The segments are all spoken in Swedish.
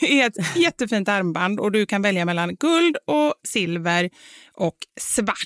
är ett jättefint armband och du kan välja mellan guld och silver och svart.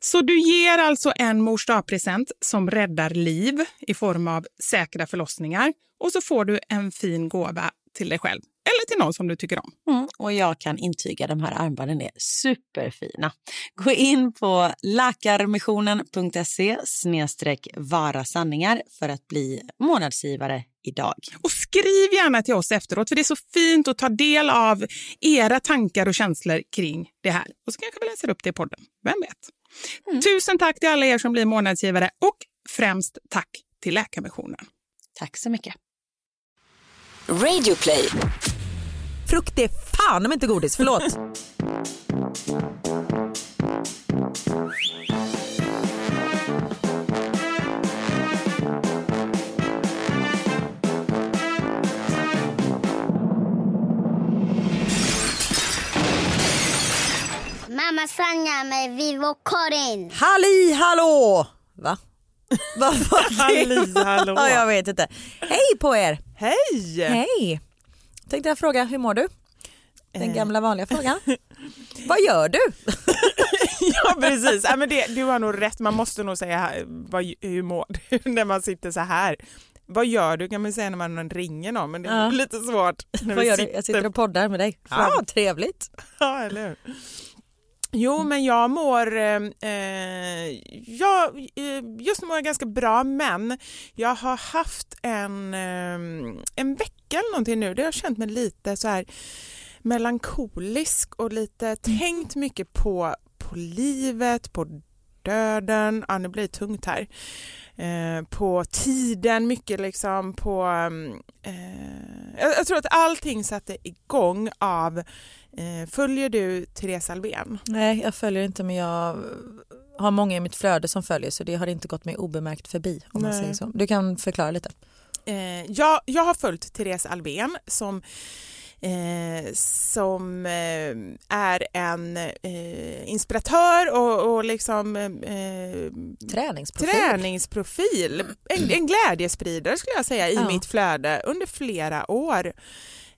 Så du ger alltså en mors present som räddar liv i form av säkra förlossningar och så får du en fin gåva till dig själv eller till någon som du tycker om. Mm, och jag kan intyga de här armbanden är superfina. Gå in på Läkarmissionen.se snedstreck vara sanningar för att bli månadsgivare idag. Och skriv gärna till oss efteråt för det är så fint att ta del av era tankar och känslor kring det här. Och så kanske vi läser upp det i podden, vem vet? Tusen tack till alla er som blir månadsgivare och främst tack till Läkarmissionen. Tack så mycket. Radio play. Frukt är fan om inte godis, förlåt. Mamma Sanja med Vivo Karin. Halli hallå! Va? Vad var det? Halli hallå. Ja, jag vet inte. Hej på er! Hej! Hej! Tänkte jag fråga, hur mår du? Den Eh. gamla vanliga frågan. Vad gör du? ja precis, ja, men det, du har nog rätt. Man måste nog säga vad, hur mår du när man sitter så här. Vad gör du kan man säga när man ringer någon men det är Ja. lite svårt. När Vad gör du? Jag sitter och poddar med dig. Ja, trevligt. Ja, eller hur? Jo, men jag mår... Eh, eh, jag, eh, just nu mår jag ganska bra, men jag har haft en, eh, en vecka eller någonting nu där jag har känt mig lite så här melankolisk och lite tänkt mycket på, på livet, på döden. Ja, nu blir det tungt här. Eh, på tiden, mycket liksom på... Eh, jag, jag tror att allting satte igång av Följer du Therese Alvén? Nej, jag följer inte men jag har många i mitt flöde som följer så det har inte gått mig obemärkt förbi om man Nej. säger så. Du kan förklara lite. Eh, jag, jag har följt Therese Alvén som Eh, som eh, är en eh, inspiratör och, och liksom eh, Träningsprofil. träningsprofil. En, en glädjespridare skulle jag säga i Ja. mitt flöde under flera år.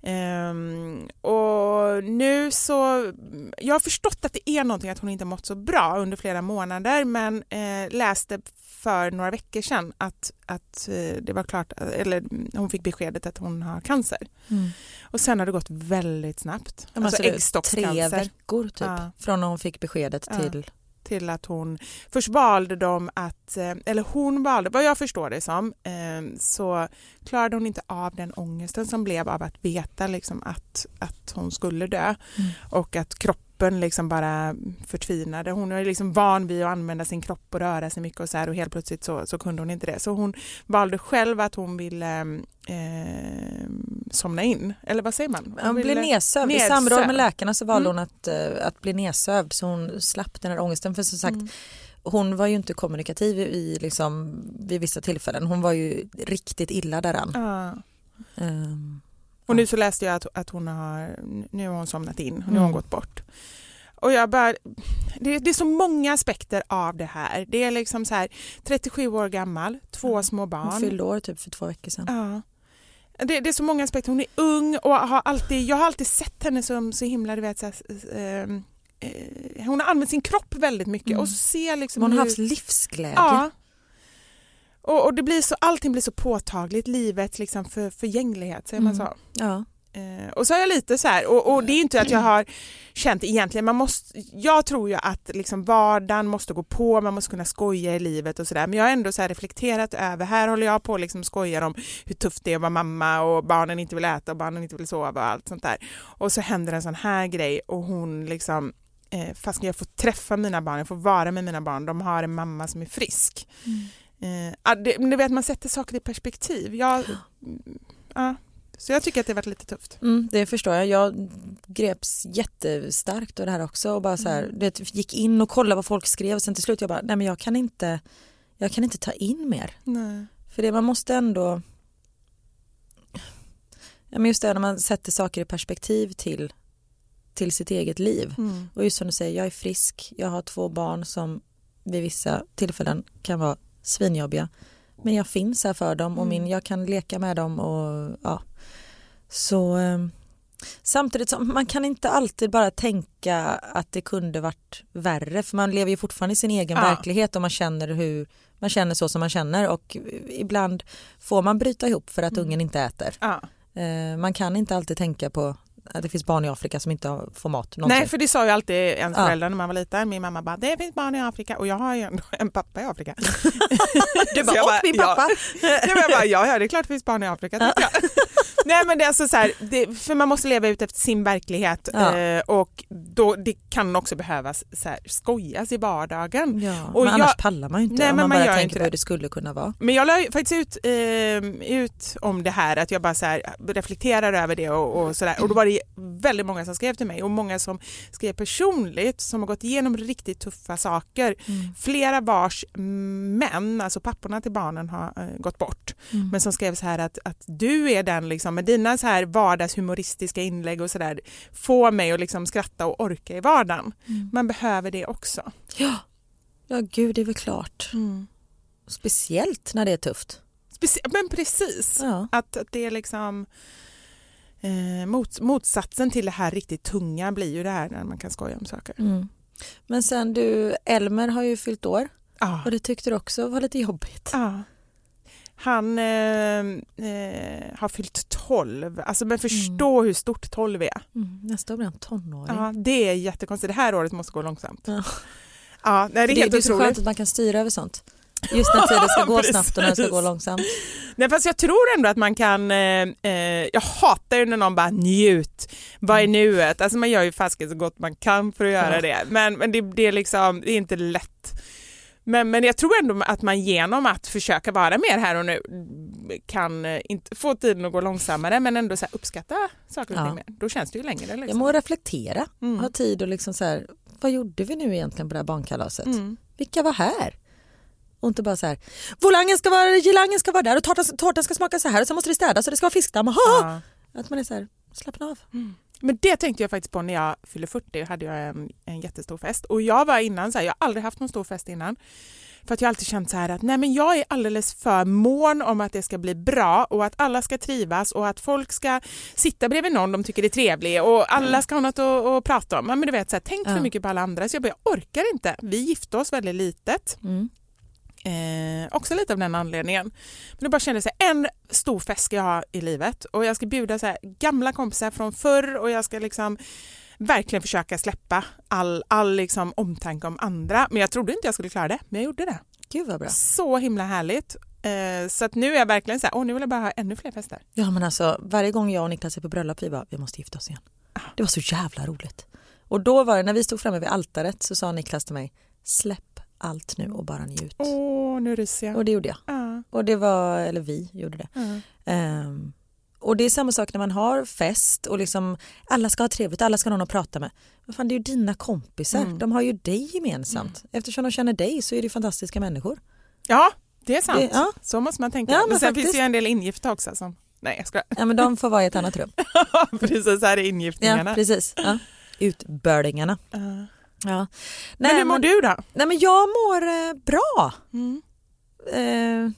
Ehm, och nu så, jag har förstått att det är någonting att hon inte mått så bra under flera månader men eh, läste för några veckor sedan att, att eh, det var klart, eller hon fick beskedet att hon har cancer. Mm. Och sen har det gått väldigt snabbt. Ja, alltså alltså äggstockscancer. tre veckor typ Ja. från när hon fick beskedet Ja. Till... att hon, först valde de att, eh, eller hon valde, vad jag förstår det som, eh, så klarade hon inte av den ångesten som blev av att veta liksom att, att hon skulle dö Mm. och att kroppen liksom bara förtvinade. Hon är liksom van vid att använda sin kropp och röra sig mycket och så här och helt plötsligt så, så kunde hon inte det. Så hon valde själv att hon ville eh, somna in, eller vad säger man? Hon blev ville- nedsövd. I nedsövd. samråd med läkarna så valde Mm. hon att, eh, att bli nedsövd så hon slapp den här ångesten. För som sagt, Mm. hon var ju inte kommunikativ i, liksom, vid vissa tillfällen. Hon var ju riktigt illa däran. Ja. Ehm, Och nu så läste jag att, att hon har, nu har hon somnat in, nu har hon Mm. gått bort. Och jag bara, det, det är så många aspekter av det här. Det är liksom så här 37 år gammal, två små hon barn. fyllde år typ för två veckor sedan. Ja. Det, det är så många aspekter. Hon är ung och har alltid, jag har alltid sett henne som så himla, du vet, så här, ehm, eh, hon har använt sin kropp väldigt mycket Mm. och ser liksom Hon har hur- haft livsglädje. Ja. Och, och det blir så, allting blir så påtagligt, livets liksom för, förgänglighet, säger man Mm. så? Ja. Eh, och så har jag lite så här, och, och det är inte att jag har känt egentligen, man måste, jag tror ju att liksom vardagen måste gå på, man måste kunna skoja i livet och sådär, men jag har ändå så reflekterat över, här håller jag på och liksom skojar om hur tufft det är att vara mamma och barnen inte vill äta och barnen inte vill sova och allt sånt där. Och så händer en sån här grej och hon liksom Eh, fast jag får träffa mina barn, jag får vara med mina barn, de har en mamma som är frisk. Eh, ja, det, du vet, man sätter saker i perspektiv. Jag, ja, så jag tycker att det har varit lite tufft. Mm, det förstår jag. Jag greps jättestarkt av det här också och bara så här, Mm. vet, gick in och kollade vad folk skrev och sen till slut jag bara, nej men jag kan inte, jag kan inte ta in mer. Nej. För det man måste ändå, ja, men just det när man sätter saker i perspektiv till, till sitt eget liv. Mm. Och just som du säger, jag är frisk, jag har två barn som vid vissa tillfällen kan vara svinjobbiga. Men jag finns här för dem och min, jag kan leka med dem och ja. Så eh, samtidigt som man kan inte alltid bara tänka att det kunde varit värre för man lever ju fortfarande i sin egen Ja. verklighet och man känner hur man känner så som man känner och ibland får man bryta ihop för att ungen inte äter. Ja. Eh, man kan inte alltid tänka på det finns barn i Afrika som inte får mat. någonsin. Nej, för det sa ju alltid ens Ja. föräldrar när man var liten. Min mamma bara, det finns barn i Afrika och jag har ju ändå en pappa i Afrika. Du bara, och min pappa. Ja, ja, men jag bara, ja, ja, det är klart det finns barn i Afrika. jag. Nej men det är alltså så här, det, för man måste leva ut efter sin verklighet Ja. eh, och då, det kan också behövas så här, skojas i vardagen. Ja, Och men annars jag- pallar man ju inte Nej, om men man, man bara tänker inte på hur det skulle kunna vara. Men jag la faktiskt ut, eh, ut om det här, att jag bara så här, reflekterar över det och, och sådär. Och då var det väldigt många som skrev till mig och många som skrev personligt som har gått igenom riktigt tuffa saker. Mm. Flera vars män, alltså papporna till barnen har eh, gått bort. Mm. Men som skrev så här att, att du är den liksom med dina så här vardagshumoristiska inlägg och sådär får mig att liksom skratta och orka i vardagen. Mm. Man behöver det också. Ja. ja, gud det är väl klart. Speciellt när det är tufft. Specie- men precis. Ja. Att, att det är liksom eh, mot, motsatsen till det här riktigt tunga blir ju det här när man kan skoja om saker. Mm. Men sen du, Elmer har ju fyllt år Ja. och det tyckte du också var lite jobbigt. Ja. Han eh, eh, har fyllt 12. Alltså, men förstå hur stort 12 är. Mm, nästa år blir han tonåring. Ja, det är jättekonstigt. Det här året måste gå långsamt. Ja. Ja, nej, det är det, helt det är så skönt att man kan styra över sånt. Just när tiden ska gå snabbt och när det ska gå långsamt. Nej, fast jag tror ändå att man kan... Eh, eh, jag hatar ju när någon bara njut. Vad är nuet? Alltså man gör ju fasiken så gott man kan för att göra Ja. det. Men, men det, det, är liksom, det är inte lätt. Men, men jag tror ändå att man genom att försöka vara mer här och nu kan eh, inte få tiden att gå långsammare men ändå så uppskatta saker och Ja. ting mer. Då känns det ju längre. Jag Liksom. må reflektera, Mm. ha tid och liksom så här, vad gjorde vi nu egentligen på det här barnkalaset? Mm. Vilka var här? Och inte bara så här, volangen ska vara, gelangen ska vara där och tårtan, tårtan ska smaka så här och så måste det städas och det ska vara fiskdamm. Ja. Att man är så här, slappna av. Men det tänkte jag faktiskt på när jag fyllde 40, hade jag en, en jättestor fest. Och jag var innan så här, jag har aldrig haft någon stor fest innan. För att jag alltid känt så här att nej men jag är alldeles för mån om att det ska bli bra och att alla ska trivas och att folk ska sitta bredvid någon de tycker är trevlig och alla ska ha något att, att prata om. Men du vet, så här, tänk för mycket på alla andra så jag bara, jag orkar inte. Vi gifte oss väldigt litet. Mm. Eh, också lite av den anledningen. Men jag bara kände så här, en stor fest ska jag ha i livet och jag ska bjuda så gamla kompisar från förr och jag ska liksom verkligen försöka släppa all, all liksom omtanke om andra. Men jag trodde inte jag skulle klara det, men jag gjorde det. Gud vad bra. Så himla härligt. Eh, så att nu är jag verkligen så här, åh nu vill jag bara ha ännu fler fester. Ja men alltså varje gång jag och Niklas är på bröllop vi bara, vi måste gifta oss igen. Det var så jävla roligt. Och då var det, när vi stod framme vid altaret så sa Niklas till mig, släpp allt nu och bara njut. Åh, nu ryser jag. Och det gjorde jag. Ja, Och det var, eller vi gjorde det. ja. Ehm, och det är samma sak när man har fest och liksom alla ska ha trevligt, alla ska ha någon att prata med. Men fan, det är ju dina kompisar, Mm. de har ju dig gemensamt. Eftersom de känner dig så är det fantastiska människor. ja, det är sant. Det- ja. Så måste man tänka. Ja, men men sen faktiskt. finns det ju en del ingifta också. Som... Nej, jag skojar. Ja men de får vara i ett annat rum. Precis, här är ingiftningarna. Ja precis. Ja. Utbölingarna. Ja. Ja. Men hur mår du då? Nej men jag mår eh, bra. Mm. Eh,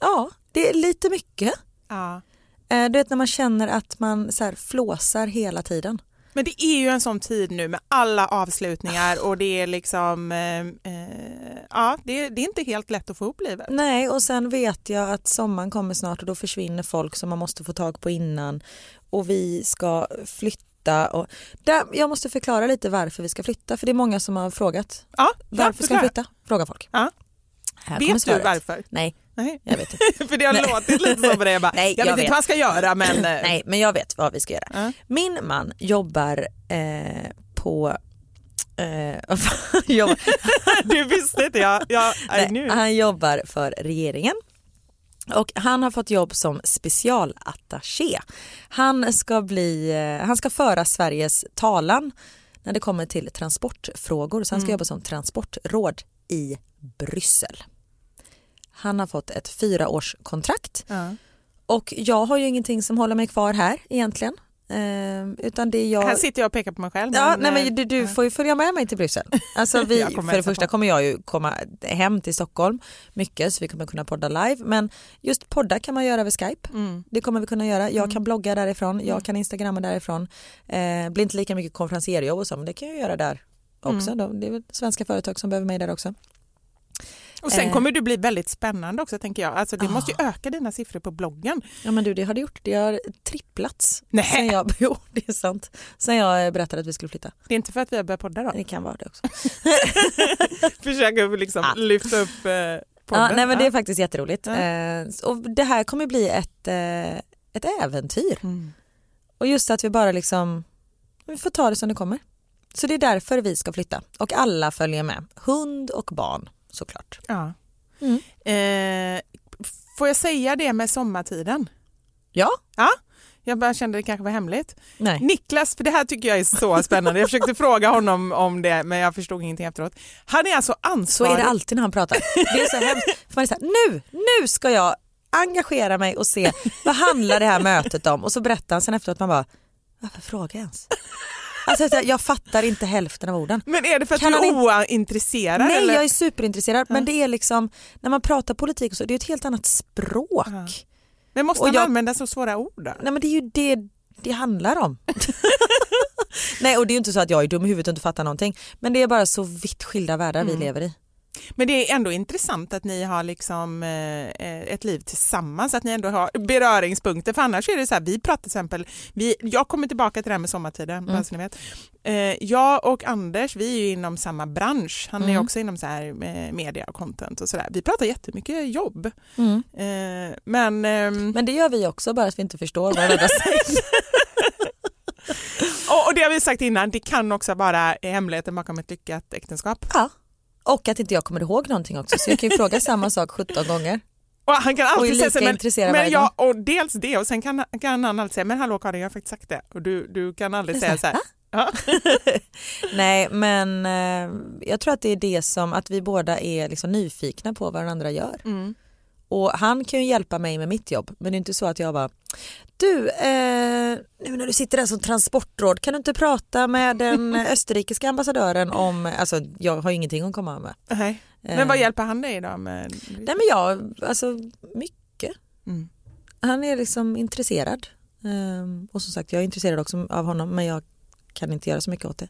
ja, det är lite mycket. Ja. Eh, du vet när man känner att man så här, flåsar hela tiden. Men det är ju en sån tid nu med alla avslutningar och det är liksom, eh, eh, ja det, det är inte helt lätt att få ihop livet. Nej och sen vet jag att sommaren kommer snart och då försvinner folk som man måste få tag på innan och vi ska flytta. Och där, jag måste förklara lite varför vi ska flytta för det är många som har frågat. Ja, Varför ska vi flytta? Frågar folk. Ja. Vet du varför? Nej, Nej. jag vet inte. För det har Nej. låtit lite så på dig. Jag, bara, Nej, jag, jag vet vet. inte vad jag ska göra men... Nej, men jag vet vad vi ska göra. Ja. Min man jobbar eh, på... Eh, jobbar, Du visste inte, jag, jag nej, han jobbar för regeringen. Och han har fått jobb som specialattaché. Han ska, bli, eh, han ska föra Sveriges talan när det kommer till transportfrågor. Så han ska jobba som transportråd i Bryssel. Han har fått ett fyraårskontrakt Ja. och jag har ju ingenting som håller mig kvar här egentligen. Eh, utan det är jag... Här sitter jag och pekar på mig själv. Ja, men, nej, eh, men du, du får ju följa med mig till Bryssel. Alltså vi, för det första på. kommer jag ju komma hem till Stockholm mycket så vi kommer kunna podda live. Men just podda kan man göra över Skype. Mm. Det kommer vi kunna göra. Jag kan blogga därifrån, jag kan instagramma därifrån. Eh, blir inte lika mycket konferensierjobb och så, men det kan jag göra där också. Mm. De, det är väl svenska företag som behöver mig där också. Och sen eh. kommer du bli väldigt spännande också tänker jag. Alltså, det Ah. måste ju öka dina siffror på bloggen. Ja men du det har det gjort. Det har tripplats. Nej. Sen jag, jo det är sant. Sen jag berättade att vi skulle flytta. Det är inte för att vi har börjat podda då? Det kan vara det också. Försöka liksom Ah. lyfta upp eh, podden. Ja, nej men det är Ja. faktiskt jätteroligt. Ja. Eh, och det här kommer bli ett, eh, ett äventyr. Mm. Och just att vi bara liksom, vi får ta det som det kommer. Så det är därför vi ska flytta. Och alla följer med. Hund och barn såklart. Ja. Mm. Eh, får jag säga det med sommartiden? Ja, Ja, jag bara kände det kanske var hemligt. nej. Niklas, för det här tycker jag är så spännande. Jag försökte fråga honom om det men jag förstod ingenting efteråt. Han är alltså Så ansvarig. är det alltid när han pratar. Det är så hemskt. För man är så här, nu, nu ska jag engagera mig och se vad handlar det här mötet om? Och så berättar han sen efteråt man bara, varför frågar jag ens? Alltså, jag fattar inte hälften av orden. Men är det för att Kan du är ointresserad? Nej, eller? jag är superintresserad men det är liksom, när man pratar politik och så, det är ett helt annat språk. Ja. Men måste och han jag- använda så svåra ord då? Nej men det är ju det det handlar om. Nej och det är ju inte så att jag är dum i huvudet och inte fattar någonting. Men det är bara så vitt skilda världar vi lever i. Men det är ändå intressant att ni har liksom eh, ett liv tillsammans, att ni ändå har beröringspunkter. För annars är det så här, vi pratar till exempel, vi, jag kommer tillbaka till det här med sommartiden, bara så ni vet. Eh, jag och Anders, vi är ju inom samma bransch. Han är Mm. också inom så här eh, media och content och sådär. Vi pratar jättemycket jobb. Mm. Men ehm, Men det gör vi också bara att vi inte förstår vad varandra säger. och, och det har vi sagt innan, det kan också vara hemligheten bakom ett lyckat äktenskap. Ja. Och att inte jag kommer ihåg någonting också så jag kan ju fråga samma sak 17 gånger. Och han kan alltid säga så, men, men jag, och dels det och sen kan, kan han alltid säga men hallå Karin jag har faktiskt sagt det och du, du kan aldrig säga så här. Ja. Nej men eh, jag tror att det är det som att vi båda är liksom nyfikna på vad varandra gör. Mm. Och han kan ju hjälpa mig med mitt jobb men det är inte så att jag bara du, eh, nu när du sitter där som transportråd kan du inte prata med den österrikiska ambassadören om, alltså jag har ju ingenting att komma med. Men Eh. vad hjälper han dig då med? Nej men jag, alltså mycket. Mm. Han är liksom intresserad. Ehm, och som sagt jag är intresserad också av honom men jag kan inte göra så mycket åt det.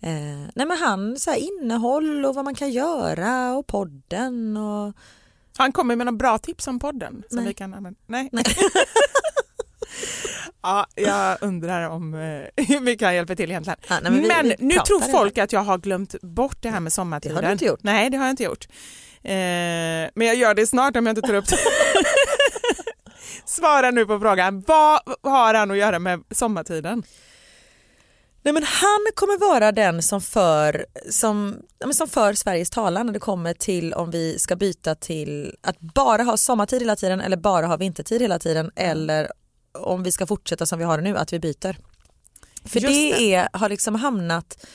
Eh, nej men han, så här, innehåll och vad man kan göra och podden och Han kommer med några bra tips om podden som Nej. vi kan använda? Nej. ja, jag undrar om eh, hur mycket han hjälper till egentligen. Ja, nej, men vi- vi nu tror folk att jag har glömt bort det här med sommartiden. Det har du inte gjort. Nej, det har jag inte gjort. Eh, men jag gör det snart om jag inte tar upp det. Svara nu på frågan, vad har han att göra med sommartiden? Nej men han kommer vara den som för, som, som för Sveriges talan när det kommer till om vi ska byta till att bara ha sommartid hela tiden eller bara ha vintertid hela tiden eller om vi ska fortsätta som vi har nu, att vi byter. För det, det. Är, har liksom hamnat,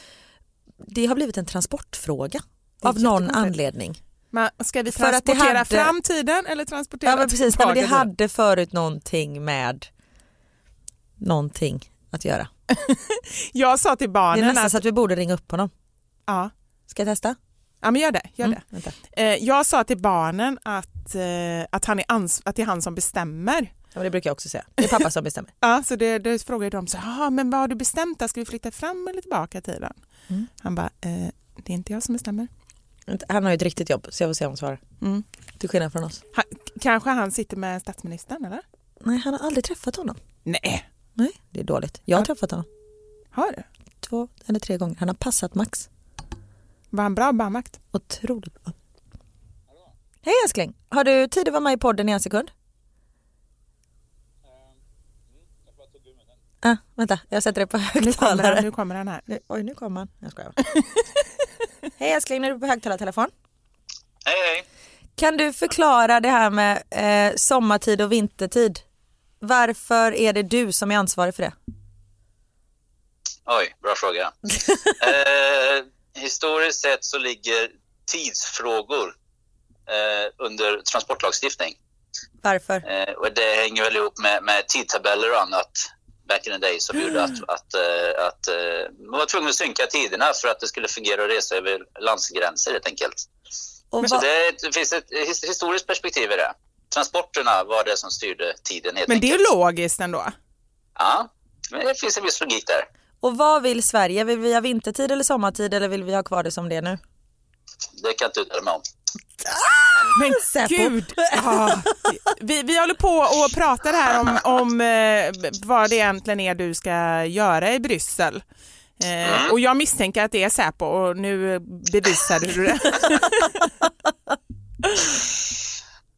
det har blivit en transportfråga av någon anledning. Men ska vi För att det transportera hade- fram tiden eller transportera Ja men precis, nej, men det hade förut någonting med någonting att göra. Jag sa till Det är barnen nästan att... så att vi borde ringa upp honom. Ja, Ska jag testa? ja men gör det. Gör Mm, det. Eh, jag sa till barnen att, eh, att, han är ans- att det är han som bestämmer. Ja, men det brukar jag också säga. Det är pappa som bestämmer. Ja, så det, det frågade de så "Jaha, men vad har du bestämt då? Ska vi flytta fram eller tillbaka i tiden? Mm. Han bara, eh, det är inte jag som bestämmer. Han har ju ett riktigt jobb så jag får se om han svarar. Mm. Till skillnad från oss. Han, kanske han sitter med statsministern eller? Nej han har aldrig träffat honom. Nej, Nej det är dåligt. Jag har Ja. träffat honom har du? två eller tre gånger. Han har passat Max. Var han bra barnvakt? Otroligt bra. Hej älskling, har du tid att vara med i podden i en sekund? Ah, vänta, jag sätter det på Nu kommer han, högtalare. nu kommer han här. Nu, oj, nu kommer han. Jag skojar. Hej älskling, nu är du på högtalartelefon. Hej, hej. Kan du förklara det här med eh, sommartid och vintertid? Varför är det du som är ansvarig för det? Oj, bra fråga. eh, historiskt sett så ligger tidsfrågor eh, under transportlagstiftning. Varför? Eh, och det hänger väl ihop med, med tidtabeller och annat back in the day som gjorde att, att, eh, att eh, man var tvungen att synka tiderna för att det skulle fungera att resa över landsgränser helt enkelt. Och Så det, det finns ett his- historiskt perspektiv i det. Transporterna var det som styrde tiden helt Men det är logiskt ändå. Ja, men det finns en viss logik där. Och vad vill Sverige? Vill vi ha vintertid eller sommartid eller vill vi ha kvar det som det är nu? Det kan jag inte uttala mig om. Men Säpo. gud! Ja. Vi, vi håller på och pratar här om, om eh, vad det egentligen är du ska göra i Bryssel. Eh, och jag misstänker att det är Säpo och nu bevisade du det.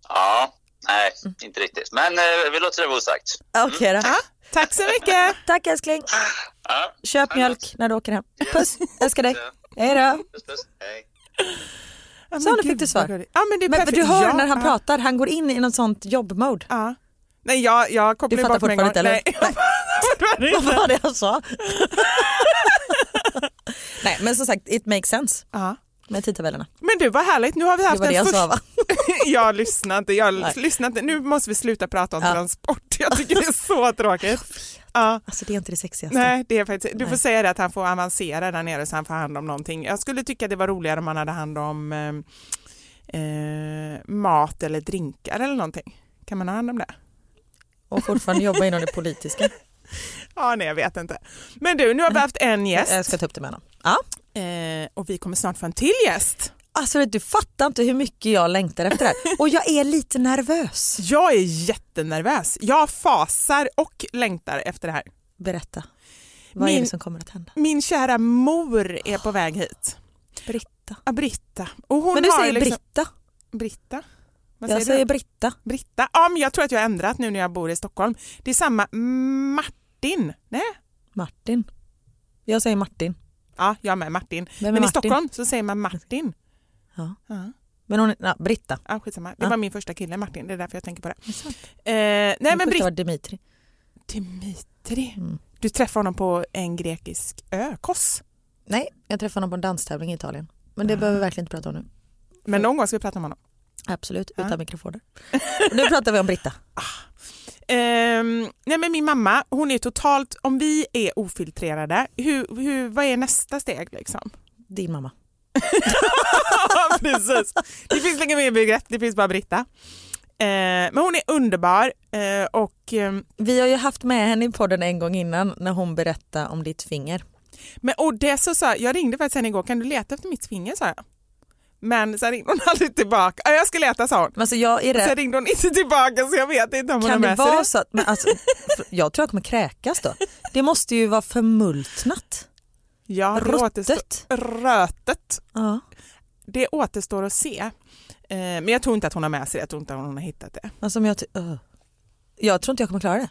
Ja, nej, inte riktigt. Men eh, vi låter det vara osagt. Okej då. Ja, tack så mycket! Tack älskling. Ja, Köp mjölk när du åker hem. Puss, älskar dig. Hej då. puss, puss. Hej. Ja, Så men nu fick du svar. roligt. Ja, men det är Men perfekt. du hör Ja, när han ja, pratar, han går in i något sånt jobbmode. Ja. Nej, jag, jag kopplar Du fattar bort mig en gång. fortfarande inte, eller? Nej, jag fattar Vad inte. var det han sa? Nej men som sagt, it makes sense Ja. Med tidtabellerna. Men du, vad härligt. Nu har vi Det haft var det jag sa va? jag lyssnar inte, jag Nej. lyssnar inte. Nu måste vi sluta prata om Ja. transport. Jag tycker det är så tråkigt. Ja. Alltså det är inte det sexigaste. Nej, det är faktiskt, du får Nej. säga det att han får avancera där nere så han får hand om någonting. Jag skulle tycka det var roligare om han hade hand om eh, eh, mat eller drinkar eller någonting. Kan man ha hand om det? Och fortfarande jobba inom det politiska. Ja, nej jag vet inte. Men du, nu har vi haft en gäst. Jag ska ta upp det med honom. Ja. Eh, och vi kommer snart få en till gäst. Alltså du fattar inte hur mycket jag längtar efter det här. Och jag är lite nervös. Jag är jättenervös. Jag fasar och längtar efter det här. Berätta. Vad Min- är det som kommer att hända? Min kära mor är på väg hit. Britta. Ja, Britta. Och hon Men du säger liksom... Britta. Britta? Vad Jag säger säger? Britta. Britta. Ja, men jag tror att jag har ändrat nu när jag bor i Stockholm. Det är samma Martin. Nej? Martin. Jag säger Martin. Ja, jag med Martin. Men i Martin? Stockholm så säger man Martin. Ja. Ja. Men hon ja, Britta. Ja, skitsamma. Det Ja. var min första kille Martin, det är därför jag tänker på det. Eh, nej men Britta var Dimitri. Dimitri. Mm. Du träffade honom på en grekisk ö, Kos. Nej, jag träffade honom på en danstävling i Italien. Men det behöver vi verkligen inte prata om nu. Men någon gång ska vi prata om honom. Absolut, utan mikrofoner. nu pratar vi om Britta. Ehm, nej men min mamma, hon är totalt, om vi är ofiltrerade, hur, hur, vad är nästa steg liksom? Din mamma. Precis. Det finns inget mer begrepp, det finns bara Britta. Eh, men hon är underbar eh, och ehm, Vi har ju haft med henne i podden en gång innan när hon berättade om ditt finger. Men och det så sa jag ringde faktiskt henne igår, kan du leta efter mitt finger sa jag. Men sen ringde hon aldrig tillbaka. Ja, jag ska leta sa hon. Men alltså jag är Sen rädd. ringde hon inte tillbaka så jag vet inte om hon har Kan med sig vara det. så att, men alltså, jag tror jag kommer kräkas då. Det måste ju vara förmultnat. Ja, Ruttet. rötet. Ja. Det återstår att se. Eh, men jag tror inte att hon har med sig det, jag tror inte att hon har hittat det. Alltså, jag, öh. jag tror inte jag kommer klara det.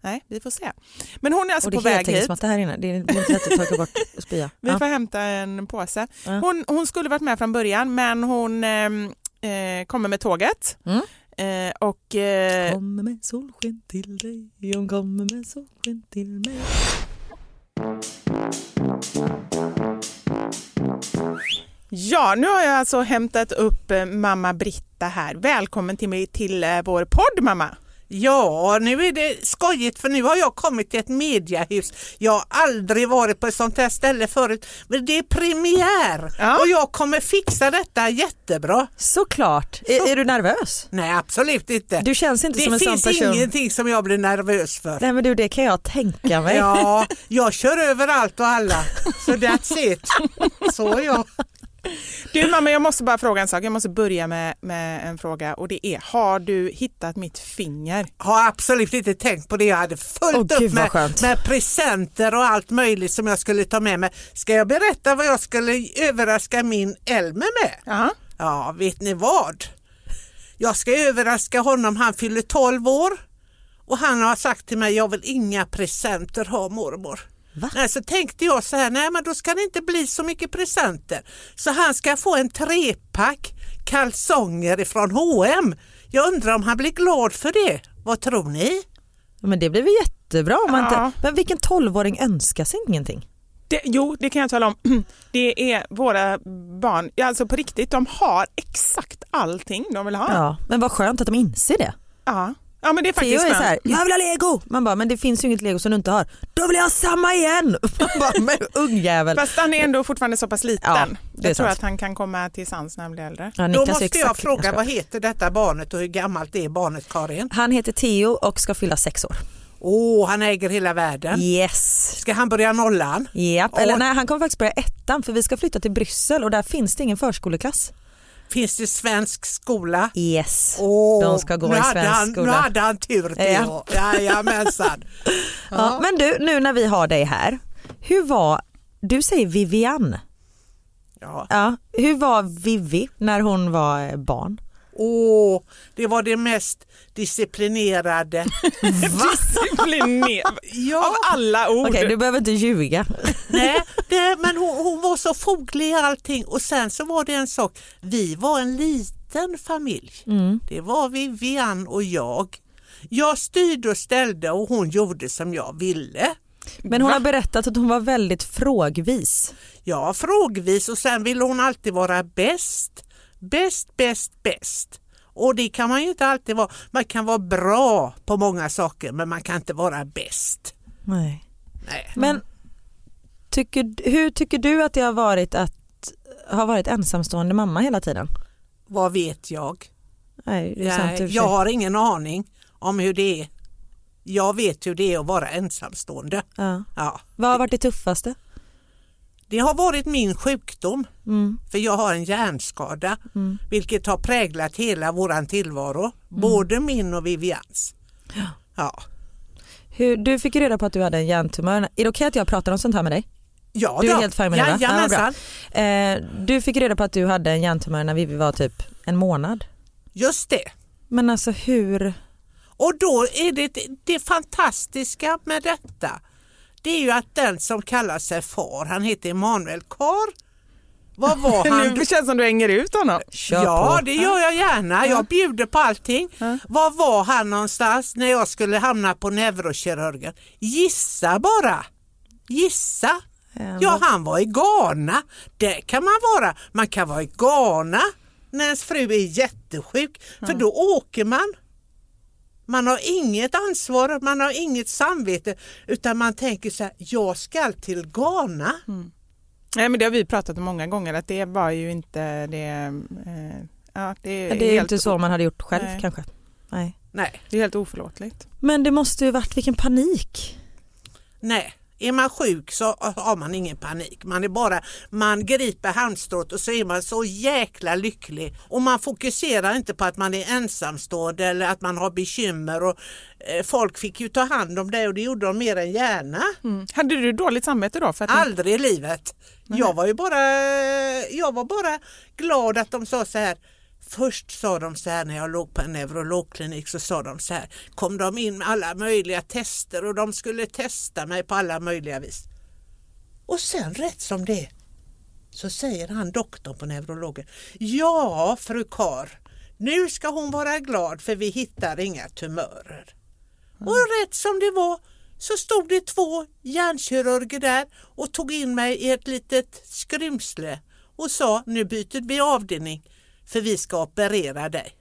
Nej, vi får se. Men hon är alltså det på väg hit. heltäckningsmatta här inne. Det är det inte lätt att torka bort och spya. Vi Ja. får hämta en påse. Hon, hon skulle varit med från början men hon ehm, eh, kommer med tåget. Mm. Eh, och eh, Kommer med solsken till dig, hon kommer med solsken till mig. ja, nu har jag alltså hämtat upp eh, mamma Britta här. Välkommen till mig till eh, vår podd mamma. Ja, nu är det skojigt för nu har jag kommit till ett mediahus. Jag har aldrig varit på ett sånt här ställe förut, men det är premiär Ja. och jag kommer fixa detta jättebra. Såklart. Är, är du nervös? Nej, absolut inte. Du känns inte det som en sån finns person. ingenting som jag blir nervös för. Nej men du det kan jag tänka mig. Ja, jag kör över allt och alla. Så that's it. Så jag. Du mamma, jag måste bara fråga en sak. Jag måste börja med, med en fråga och det är, har du hittat mitt finger? Har absolut inte tänkt på det. Jag hade fullt gud, upp med, med presenter och allt möjligt som jag skulle ta med mig. Ska jag berätta vad jag skulle överraska min Elmer med? Ja. Ja, vet ni vad? Jag ska överraska honom. Han fyller 12 år och han har sagt till mig, jag vill inga presenter ha mormor. Va? Nej, så tänkte jag så här, nej men då ska det inte bli så mycket presenter. Så han ska få en trepack kalsonger ifrån H&M. Jag undrar om han blir glad för det. Vad tror ni? Men det blir väl jättebra om man Ja. inte... Men vilken tolvåring önskar sig ingenting? Det, jo, det kan jag tala om. Det är våra barn, ja, alltså på riktigt, de har exakt allting de vill ha. Ja. Men vad skönt att de inser det. Ja, ja men det är Theo faktiskt är så här, jag vill ha lego! Man bara, men det finns ju inget lego som du inte har. Då vill jag ha samma igen! Man bara, men ungjävel. Fast han är ändå fortfarande så pass liten. Ja, det är jag tror sant. att han kan komma till sans när han blir äldre. Ja, Då måste jag fråga, ska- vad heter detta barnet och hur gammalt är barnet Karin? Han heter Theo och ska fylla sex år. Åh, han äger hela världen. Yes! Ska han börja nollan? Japp, eller Åh. nej han kommer faktiskt börja ettan för vi ska flytta till Bryssel och där finns det ingen förskoleklass. Finns det svensk skola? Yes, Åh, de ska gå nu i svensk han, Nu skola. hade han tur Theo. Jajamensan. Ja. Men du, nu när vi har dig här, hur var, du säger Vivian, Ja. ja, hur var Vivi när hon var barn? Åh, det var det mest disciplinerade. Discipliner. Av ja, alla ord. Okej, du behöver inte ljuga. nej, det, men hon, hon var så foglig i allting och sen så var det en sak, vi var en liten familj. Mm. Det var Vivian och jag. Jag styrde och ställde och hon gjorde som jag ville. Men hon har berättat att hon var väldigt frågvis. Ja, frågvis och sen ville hon alltid vara bäst. Bäst, bäst, bäst. Och det kan man ju inte alltid vara. Man kan vara bra på många saker men man kan inte vara bäst. Nej. Nej. Men tycker, hur tycker du att det har varit att ha varit ensamstående mamma hela tiden? Vad vet jag? Nej, Nej, jag har ingen aning om hur det är. Jag vet hur det är att vara ensamstående. Ja. Ja. Vad har varit det tuffaste? Det har varit min sjukdom, Mm. för jag har en hjärnskada, vilket har präglat hela våran tillvaro, både min och Vivians. Ja. Hur, du fick reda på att du hade en hjärntumör. Är det okej att jag pratar om sånt här med dig? Ja, Du är då. helt fine med det va? Jajamensan. bra. eh, du fick reda på att du hade en hjärntumör när Vivi var typ en månad. Just det. Men alltså hur? Och då är det det fantastiska med detta. Det är ju att den som kallar sig far, han heter Emanuel Kar. Vad var han? Nu känns som du hänger ut honom. Kör ja, på. det gör jag gärna. Jag bjuder på allting. Var var han någonstans när jag skulle hamna på neurokirurgen? Gissa bara. Gissa. Ja, han var i Ghana. Det kan man vara. Man kan vara i Ghana när ens fru är jättesjuk, för då åker man. Man har inget ansvar, man har inget samvete, utan man tänker så här, jag ska till Ghana. Nej, men det har vi pratat om många gånger att det var ju inte det. Eh, ja, det, är det är inte så man hade gjort själv Nej. kanske. Nej. Nej, Det är helt oförlåtligt. Men det måste ju varit vilken panik. nej. Är man sjuk så har man ingen panik. Man är bara, man griper handstrået och så är man så jäkla lycklig. Och man fokuserar inte på att man är ensamstående eller att man har bekymmer. Och, eh, folk fick ju ta hand om det och det gjorde de mer än gärna. Mm. Hade du dåligt samvete då? För att Aldrig i livet. Jag var ju bara, jag var bara glad att de sa så här. Först sa de så här när jag låg på en neurologklinik så sa de så här. Kom de in med alla möjliga tester och de skulle testa mig på alla möjliga vis. Och sen rätt som det så säger han doktorn på neurologen. Ja fru Kar, nu ska hon vara glad för vi hittar inga tumörer. Och rätt som det var så stod det två hjärnkirurger där och tog in mig i ett litet skrymsle och sa nu byter vi avdelning för vi ska operera dig.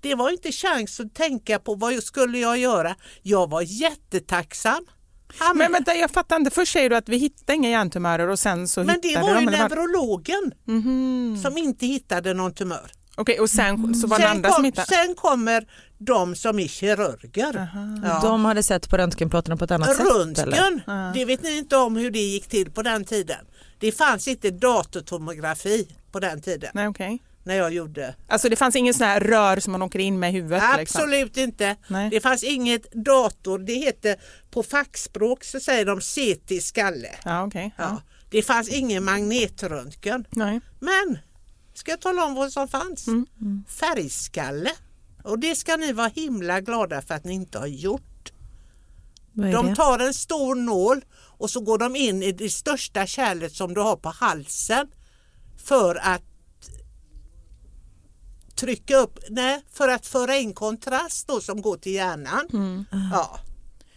Det var inte chans att tänka på vad jag skulle jag göra. Jag var jättetacksam. Han, Men vänta, jag fattar inte. Först säger du att vi hittade inga hjärntumörer och sen så men det hittade var de. ju neurologen Mhm. som inte hittade någon tumör. Okej, och sen så var det Sen, andra som kom, hittade? sen kommer de som är kirurger. Ja. De hade sett på röntgenplåtarna på ett annat sätt? Eller? Röntgen, det vet ni inte om hur det gick till på den tiden. Det fanns inte datortomografi på den tiden Nej, okej. När jag gjorde. Alltså det fanns ingen sån här rör som man åker in med i huvudet? Liksom. Absolut inte. Nej. Det fanns inget dator. Det heter på fackspråk så säger de CT skalle. Ja, okej. Ja. Ja. Det fanns ingen magnetröntgen. Nej. Men ska jag tala om vad som fanns? Mm. Färgskalle. Och det ska ni vara himla glada för att ni inte har gjort. De tar en stor nål och så går de in i det största kärlet som du har på halsen för att trycka upp, nej, för att föra in kontrast då som går till hjärnan. Mm. Ja.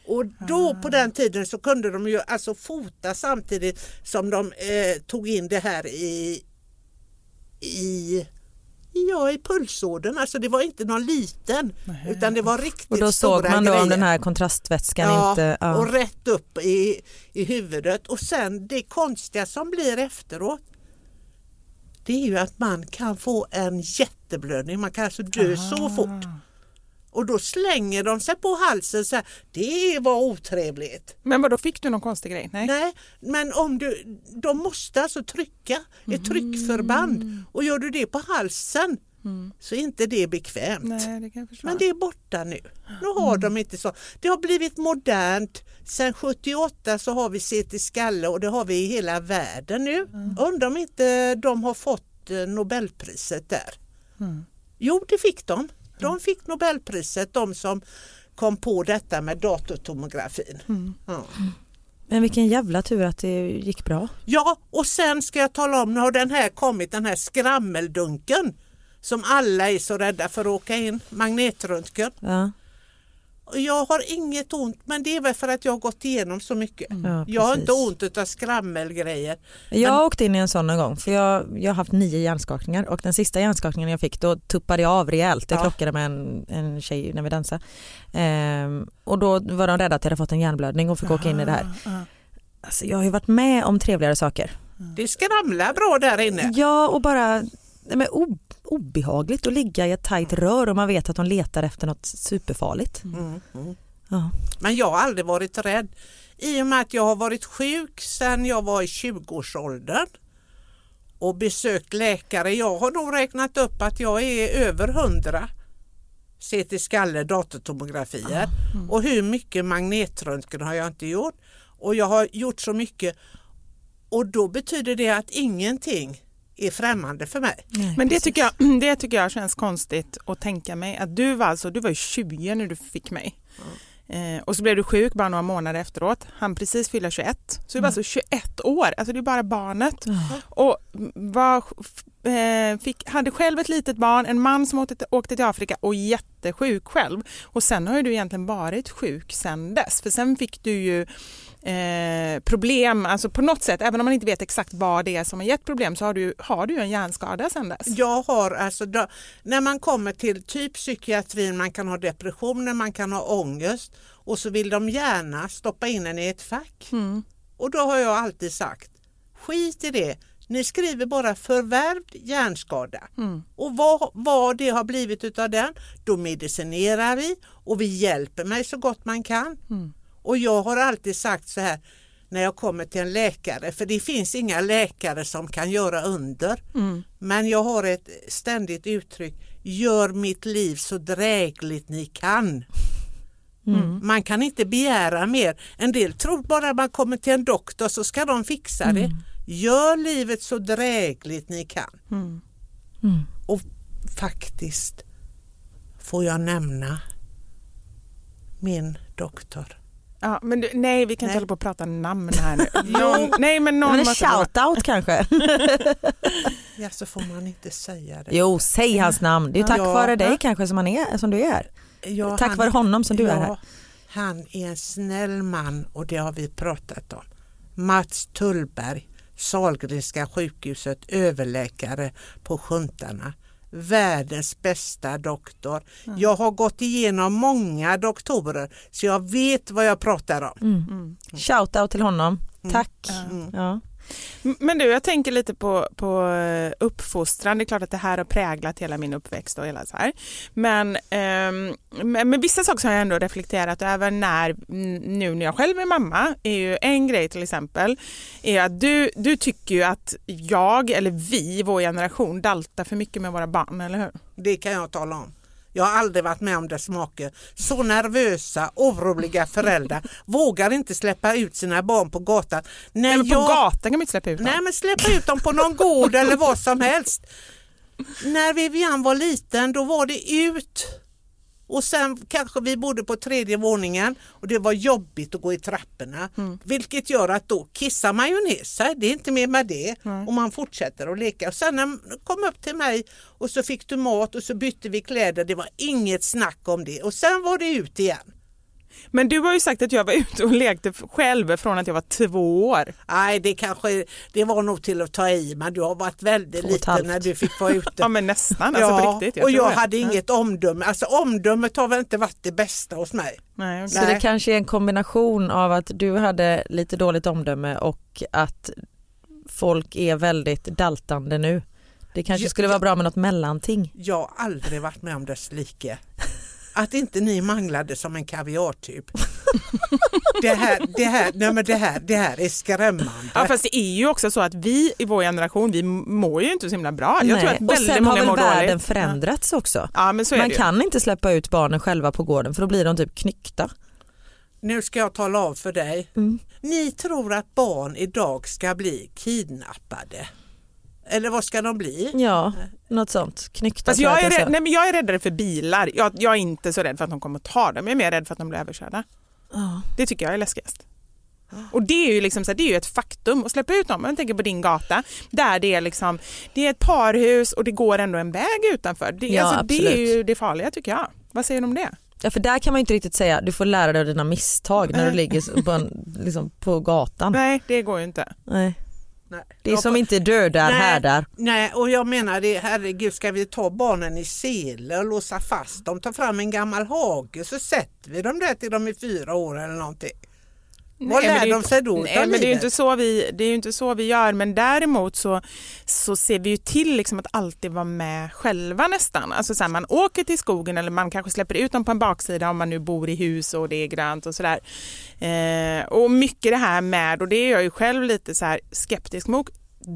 Och då på den tiden så kunde de ju alltså fota samtidigt som de eh, tog in det här i, i Ja, i pulsådern. Alltså det var inte någon liten utan det var riktigt Och då såg stora man då grejer. om den här kontrastvätskan ja, inte... Ja. och rätt upp i, i huvudet. Och sen det konstiga som blir efteråt det är ju att man kan få en jätteblödning. Man kan alltså dö så fort. Och då slänger de sig på halsen så här. Det var otrevligt. Men vad då fick du någon konstig grej? Nej. Nej, men om du, de måste alltså trycka ett tryckförband och gör du det på halsen så är inte det bekvämt. Nej, det kan jag förstå. Men det är borta nu. Nu har de inte så. Det har blivit modernt. Sen 78 så har vi CT skalle och det har vi i hela världen nu. Undrar om inte de har fått eh, Nobelpriset där. Jo, det fick de. De fick Nobelpriset, de som kom på detta med datortomografin. Ja. Men vilken jävla tur att det gick bra. Ja, och sen ska jag tala om, nu har den här kommit, den här skrammeldunken som alla är så rädda för att åka in, magnetröntgen. Ja. Jag har inget ont, men det är väl för att jag har gått igenom så mycket. Ja, jag har inte ont av skrammelgrejer. Jag har åkt in i en sån en gång för jag, jag har haft nio hjärnskakningar och den sista hjärnskakningen jag fick då tuppade jag av rejält. Jag Ja. krockade med en, en tjej när vi dansade. Ehm, och då var de rädda att jag hade fått en hjärnblödning och fick åka in i det här. Alltså, jag har ju varit med om trevligare saker. Det skramlar bra där inne. Ja och bara nej, men, o, obehagligt att ligga i ett tajt rör och man vet att de letar efter något superfarligt. Mm, mm. Ja. Men jag har aldrig varit rädd. I och med att jag har varit sjuk sedan jag var i 20-årsåldern och besökt läkare. Jag har nog räknat upp att jag är över 100 CT skalle datortomografier och hur mycket magnetröntgen har jag inte gjort och jag har gjort så mycket och då betyder det att ingenting är främmande för mig. Men det tycker, jag, det tycker jag känns konstigt att tänka mig att du var alltså, du var ju 20 när du fick mig. Eh, och så blev du sjuk bara några månader efteråt. Han precis fylla 21. Så du var alltså 21 år, alltså det är bara barnet. Och var, eh, fick, hade själv ett litet barn, en man som åkte, åkte till Afrika och jättesjuk själv. Och sen har ju du egentligen varit sjuk sen dess. För sen fick du ju eh, problem, alltså på något sätt, även om man inte vet exakt vad det är som har gett problem så har du, har du en hjärnskada sen dess. Jag har alltså, då, när man kommer till typ psykiatrin, man kan ha depressioner, man kan ha ångest och så vill de gärna stoppa in en i ett fack. Mm. Och då har jag alltid sagt, skit i det, ni skriver bara förvärvd hjärnskada. Mm. Och vad, vad det har blivit utav den, då medicinerar vi och vi hjälper mig så gott man kan. Mm. Och jag har alltid sagt så här när jag kommer till en läkare, för det finns inga läkare som kan göra under. Mm. Men jag har ett ständigt uttryck, gör mitt liv så drägligt ni kan. Mm. Man kan inte begära mer. En del tror bara man kommer till en doktor så ska de fixa det. Gör livet så drägligt ni kan. Mm. Och faktiskt får jag nämna min doktor. Ja, men du, nej, vi kan Nej. inte hålla på och prata namn här nu. Någon, nej, men någon Men en shout-out kanske? Ja, så får man inte säga det. Jo, säg hans namn. Det är ju tack Ja. vare dig kanske som, han är, som du är. Ja, Tack vare honom som du är här. Han är en snäll man och det har vi pratat om. Mats Tullberg, Sahlgrenska sjukhuset, överläkare på Sjuntarna. Världens bästa doktor. Jag har gått igenom många doktorer så jag vet vad jag pratar om. Mm. Shout-out till honom. Tack. Ja. Men du, jag tänker lite på, på eh, uppfostran. Det är klart att det här har präglat hela min uppväxt och hela så här. Men eh, med, med vissa saker som har jag ändå reflekterat över när, nu när jag själv är mamma, är ju en grej till exempel, är att du, du tycker ju att jag, eller vi, vår generation, daltar för mycket med våra barn, eller hur? Det kan jag tala om. Jag har aldrig varit med om dess make. Så nervösa, oroliga föräldrar vågar inte släppa ut sina barn på gatan. När men på jag- gatan kan man inte släppa ut dem. Nej men släppa ut dem på någon gård eller vad som helst. När Vivian var liten då var det ut och sen kanske vi bodde på tredje våningen och det var jobbigt att gå i trapporna. Vilket gör att då kissar man ju ner sig, det är inte mer med det. Och man fortsätter att leka. Och sen när man kom upp till mig och så fick du mat och så bytte vi kläder, det var inget snack om det. Och sen var det ut igen. Men du har ju sagt att jag var ute och lekte själv från att jag var två år. Nej, det kanske det var nog till att ta i, men du har varit väldigt och liten när du fick vara ute. Ja men nästan, alltså ja, på riktigt. och tror jag det. hade inget omdöme. Alltså omdömet har väl inte varit det bästa hos mig. Nej, okej. Så Nej. det kanske är en kombination av att du hade lite dåligt omdöme och att folk är väldigt daltande nu. Det kanske skulle vara bra med något mellanting. Jag har aldrig varit med om dess like. Att inte ni manglade som en kaviartyp. Det här, det här, nej men det här, det här är skrämmande. Ja fast det är ju också så att vi i vår generation, vi mår ju inte så himla bra. Jag tror att och väldigt sen har många väl mår världen dåligt. förändrats också. Ja, ja men så är Man det ju. kan inte släppa ut barnen själva på gården för då blir de typ knyckta. Nu ska jag tala av för dig. Mm. Ni tror att barn idag ska bli kidnappade. Eller vad ska de bli? Ja, något sånt. Knyckta Fast tror jag, är rädd, nej, men jag är räddare för bilar. Jag, jag är inte så rädd för att de kommer att ta dem. Jag är mer rädd för att de blir överkörda. Ja. Det tycker jag är läskigast. Och det är ju liksom så här, det är ju ett faktum att släppa ut dem. Jag tänker på din gata där det är liksom det är ett parhus och det går ändå en väg utanför. Det, Ja, alltså, det är ju det farliga tycker jag. Vad säger du om det? Ja för där kan man ju inte riktigt säga du får lära dig av dina misstag när du ligger på, en, liksom på gatan. Nej, det går ju inte. Nej. Nej. Det är som inte dödar Nej. härdar. Nej, och jag menar det, herregud, ska vi ta barnen i sele och låsa fast dem, ta fram en gammal hage så sätter vi dem där till de är fyra år eller någonting. Vad Nej, lär det är de sig då Nej, men det är ju inte så vi, det är inte så vi gör. Men däremot så, så ser vi ju till liksom att alltid vara med själva nästan. Alltså så här, man åker till skogen eller man kanske släpper ut dem på en baksida om man nu bor i hus och det är grönt och sådär. Eh, och mycket det här med, och det är jag ju själv lite så skeptisk mot,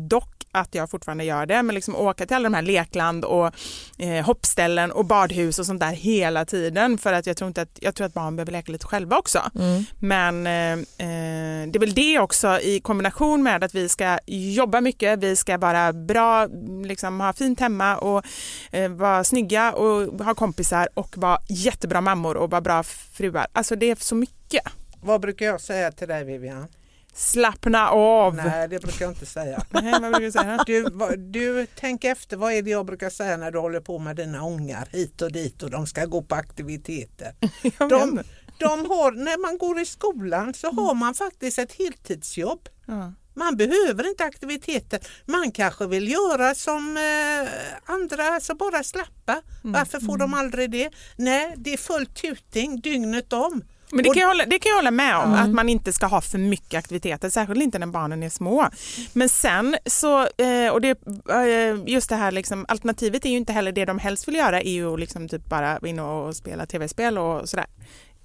dock att jag fortfarande gör det, men liksom åka till alla de här lekland och eh, hoppställen och badhus och sånt där hela tiden för att jag tror inte att, jag tror att barn behöver leka lite själva också. Mm. Men eh, eh, det är väl det också i kombination med att vi ska jobba mycket, vi ska vara bra, liksom ha fint hemma och eh, vara snygga och ha kompisar och vara jättebra mammor och vara bra fruar. Alltså det är så mycket. Vad brukar jag säga till dig Vivian? Slappna av! Nej, det brukar jag inte säga. Nej, vad brukar du säga? Du, du, tänk efter, vad är det jag brukar säga när du håller på med dina ångar hit och dit och de ska gå på aktiviteter? De, de har, när man går i skolan så har man faktiskt ett heltidsjobb. Ja. Man behöver inte aktiviteter. Man kanske vill göra som eh, andra, alltså bara slappa. Varför får de aldrig det? Nej, det är full tuting dygnet om. Men det kan, jag hålla, det kan jag hålla med om, att man inte ska ha för mycket aktiviteter, särskilt inte när barnen är små. Men sen så, eh, och det, eh, just det här liksom, alternativet är ju inte heller det de helst vill göra, är ju liksom typ bara in och spela tv-spel och sådär.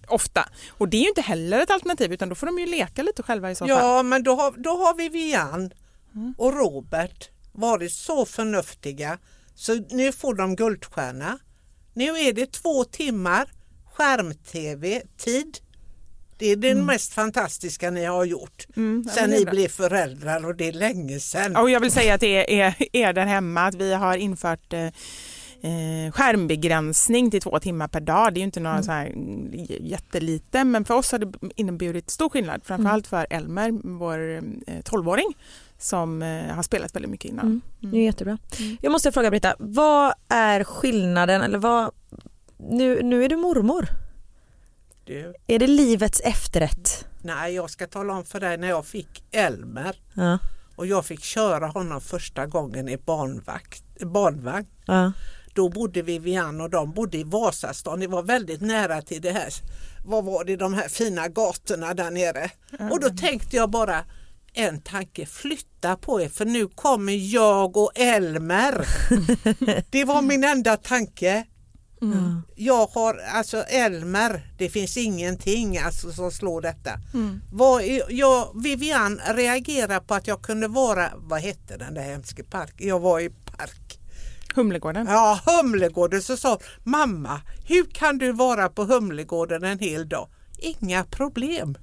Ofta. Och det är ju inte heller ett alternativ utan då får de ju leka lite själva i så fall. Ja, men då har, då har Vivian och Robert varit så förnuftiga så nu får de guldstjärna. Nu är det två timmar skärm-tv-tid. Det är det mest fantastiska ni har gjort Mm, sen ni blev föräldrar och det är länge sedan. Och jag vill säga att det är, är där hemma att vi har infört eh, eh, skärmbegränsning till två timmar per dag. Det är ju inte några så här mm, jättelite men för oss har det inneburit stor skillnad. Framförallt för Elmer, vår eh, 12-åring som eh, har spelat väldigt mycket innan. Mm. Det är jättebra. Jag måste fråga Britta, vad är skillnaden eller vad, nu, nu är du mormor. Du, Är det livets efterrätt? nej, jag ska tala om för dig när jag fick Elmer Ja. och jag fick köra honom första gången i barnvakt, barnvagn. Ja. Då bodde Vivian och de bodde i Vasastan. Det var väldigt nära till det här, vad var det, de här fina gatorna där nere. Och då tänkte jag bara en tanke, flytta på er för nu kommer jag och Elmer. Det var min enda tanke. Jag har alltså Elmer, det finns ingenting alltså, som slår detta. Vad är, jag, Vivian reagerar på att jag kunde vara, vad hette den där hemska parken? Jag var i park. Humlegården. Ja, Humlegården så sa mamma, hur kan du vara på Humlegården en hel dag? Inga problem.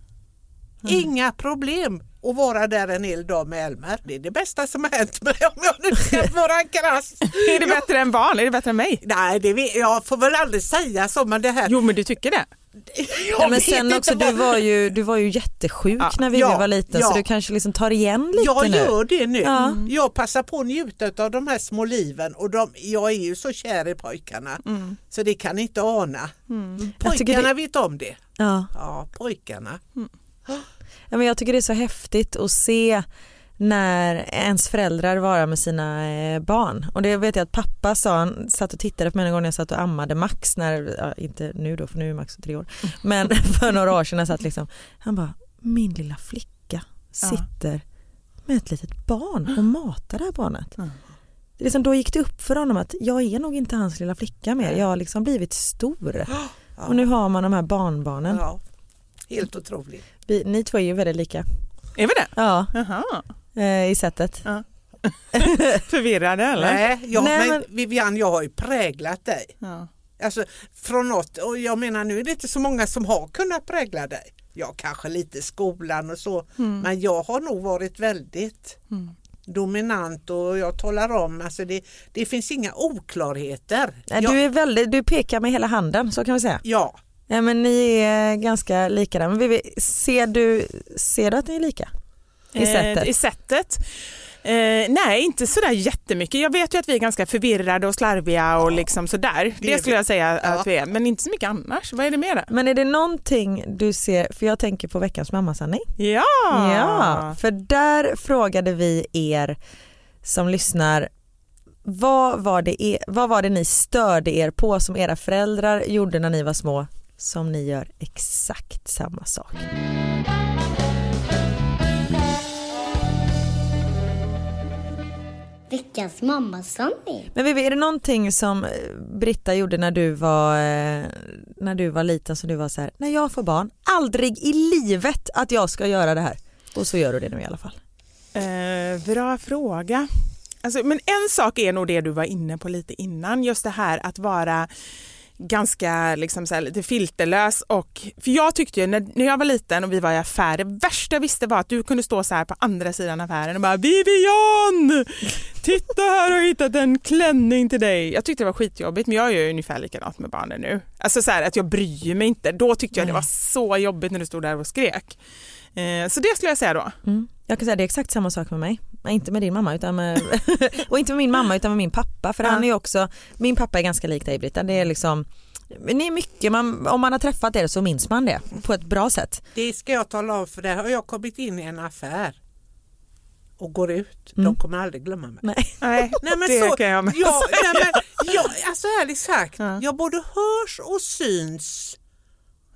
Inga problem att vara där en hel dag med Elmer. Det är det bästa som har hänt mig om jag nu ska vara krass. Är det bättre än barn? Är det bättre än mig? Nej, det jag får väl aldrig säga så men det här. Jo men du tycker det? jag Ja, men sen också, du var ju, du var ju jättesjuk Ja. när Vivi Ja, var liten ja. så du kanske liksom tar igen lite Jag nu. gör det nu. Ja. Jag passar på att njuta av de här små liven och de, jag är ju så kär i pojkarna så det kan inte ana. Jag tycker Pojkarna det- vet om det. Ja. Ja, pojkarna. Ja, men jag tycker det är så häftigt att se när ens föräldrar vara med sina eh, barn. Och det vet jag att pappa sa, han satt och tittade på mig en gång när jag satt och ammade Max, när, ja, inte nu då för nu är Max tre år, men för några år sedan jag satt liksom, han bara, min lilla flicka sitter med ett litet barn och matar det här barnet. Det liksom, då gick det upp för honom att jag är nog inte hans lilla flicka mer, jag har liksom blivit stor. Och nu har man de här barnbarnen. Ja, helt otroligt. Vi, ni två är ju väldigt lika. Är vi det? Ja, Jaha. eh, i sättet. Förvirrade eller? Nej, jag, Nej, men, men- Vivian, jag har ju präglat dig. Ja. Alltså från något, och jag menar nu är det inte så många som har kunnat prägla dig. Jag kanske lite skolan och så, men jag har nog varit väldigt dominant och jag talar om, alltså det, det finns inga oklarheter. Nej, jag, Du, är väldigt, du pekar med hela handen så kan vi säga. ja, Ja, men ni är ganska lika där. Men Vivi, ser, du, ser du att ni är lika? I sättet? Eh, I sättet. Eh, nej, inte sådär jättemycket. Jag vet ju att vi är ganska förvirrade och slarviga och liksom sådär. det skulle jag säga Ja. att vi är, men inte så mycket annars. Vad är det mer? då? Men är det någonting du ser, för jag tänker på veckans mammasanning. Ja! Ja, för där frågade vi er som lyssnar vad var, det vad var det ni störde er på som era föräldrar gjorde när ni var små som ni gör exakt samma sak. Veckans mammasanning. Men Vivi, är det någonting som eh, Britta gjorde när du var, eh, när du var liten som du var så här, när jag får barn, aldrig i livet att jag ska göra det här. Och så gör du det nu i alla fall. Eh, bra fråga. Alltså, men en sak är nog det du var inne på lite innan, just det här att vara ganska liksom så här, lite filterlös och för jag tyckte ju när, när jag var liten och vi var i affär, det värsta jag visste var att du kunde stå så här på andra sidan affären och bara Vivian! Titta här har jag hittat en klänning till dig. Jag tyckte det var skitjobbigt men jag gör ju ungefär likadant med barnen nu. Alltså så här att jag bryr mig inte. Då tyckte jag det var så jobbigt när du stod där och skrek. Eh, så det skulle jag säga då. Mm. Jag kan säga det är exakt samma sak med mig. Nej, Inte med din mamma utan med, och inte med min mamma utan med min pappa för Ja. han är ju också, min pappa är ganska lik dig Britta. Det är liksom, det är mycket, man, om man har träffat er så minns man det på ett bra sätt. Det ska jag tala om för där har jag kommit in i en affär och går ut. Mm. De kommer aldrig glömma mig. Nej. Nej, Nej, men det så, kan jag med ja, säga. nej, men, ja, alltså ärligt sagt, Ja. jag både hörs och syns.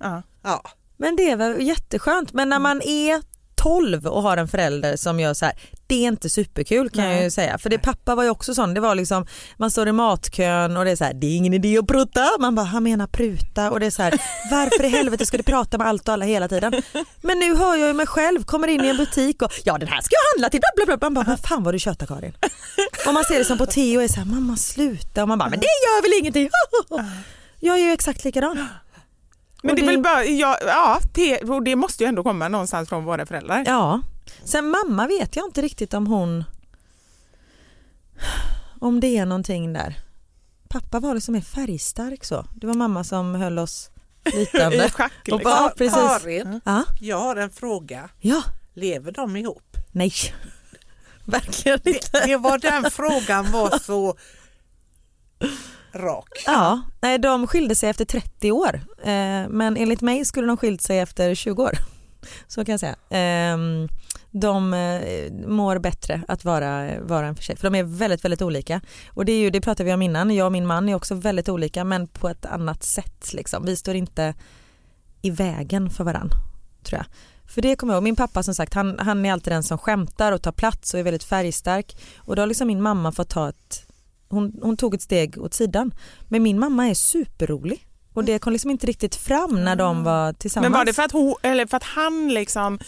Ja. Ja. Men det är väl jätteskönt. Men när man är 12 och har en förälder som gör så här, det är inte superkul kan jag Nej. ju säga. För det, pappa var ju också sån, det var liksom, man står i matkön och det är så här, det är ingen idé att prutta. Man bara, han menar pruta och det är så här, varför i helvete ska du prata med allt och alla hela tiden? Men nu hör jag ju mig själv, kommer in i en butik och ja den här ska jag handla till, bla bla bla. Man bara, vad fan vad du tjötar Karin. Och man ser det som på Theo och är så här, mamma sluta och man bara, men det gör väl ingenting. Jag är ju exakt likadan. Men Och det är det- väl bara, ja, ja det, och det måste ju ändå komma någonstans från våra föräldrar. Ja. Sen mamma vet jag inte riktigt om hon om det är någonting där. Pappa var liksom mer färgstark så. Det var mamma som höll oss flytande. I schack. Och Liksom. bara- precis. Karin, Ja, jag har en fråga. ja, Lever de ihop? nej. Verkligen inte. Det, det var den frågan var så rak. Ja, nej, de skilde sig efter 30 år. Eh, men enligt mig skulle de skilt sig efter 20 år. Så kan jag säga. Ehm, eh, de mår bättre att vara, vara en för sig. För de är väldigt, väldigt olika. Och det, är ju, det pratade vi om innan. Jag och min man är också väldigt olika men på ett annat sätt. Liksom. Vi står inte i vägen för varann. Tror jag. För det kommer jag ihåg, min pappa som sagt han, han är alltid den som skämtar och tar plats och är väldigt färgstark. Och då har liksom min mamma fått ta ett hon, hon tog ett steg åt sidan. Men min mamma är superrolig. Och det kom liksom inte riktigt fram när de var tillsammans. Men var det för att, hon, eller för att han liksom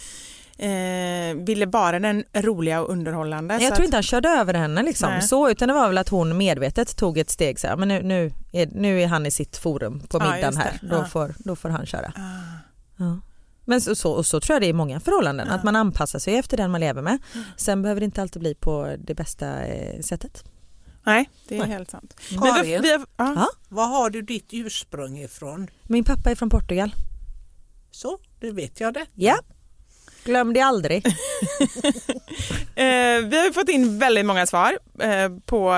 eh, ville vara den roliga och underhållande? Jag tror att, inte han körde över henne liksom. Nej. så utan det var väl att hon medvetet tog ett steg så här, men nu, nu, är, nu är han i sitt forum på Ja, middagen det. här. Då, Ja. får, då får han köra. Ah. Ja. Men så, så, och så tror jag det är i många förhållanden, Ja. att man anpassar sig efter den man lever med. Mm. Sen behöver det inte alltid bli på det bästa eh, sättet. Nej, det är Nej. helt sant. Men vi, vi, har- ja. Var har du ditt ursprung ifrån? Min pappa är från Portugal. Så, nu vet jag det. Ja. Glöm det aldrig. Eh, vi har fått in väldigt många svar eh, på,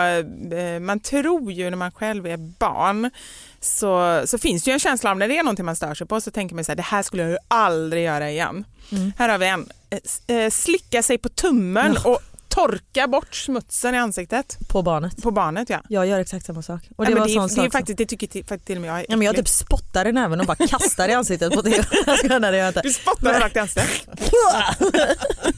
eh, man tror ju när man själv är barn så, så finns det ju en känsla av när det är någonting man stör sig på så tänker man så här, det här skulle jag ju aldrig göra igen. Mm. Här har vi en, eh, eh, slicka sig på tummen och torka bort smutsen i ansiktet På barnet. på barnet ja. Jag gör exakt samma sak. Och Ja, det men var det, är, det är faktiskt, det tycker till, faktiskt till och med jag är Ja, men jag typ spottar i näven och bara kastar i ansiktet på skojar, nej, det gör jag inte. Du spottar rakt i ansiktet.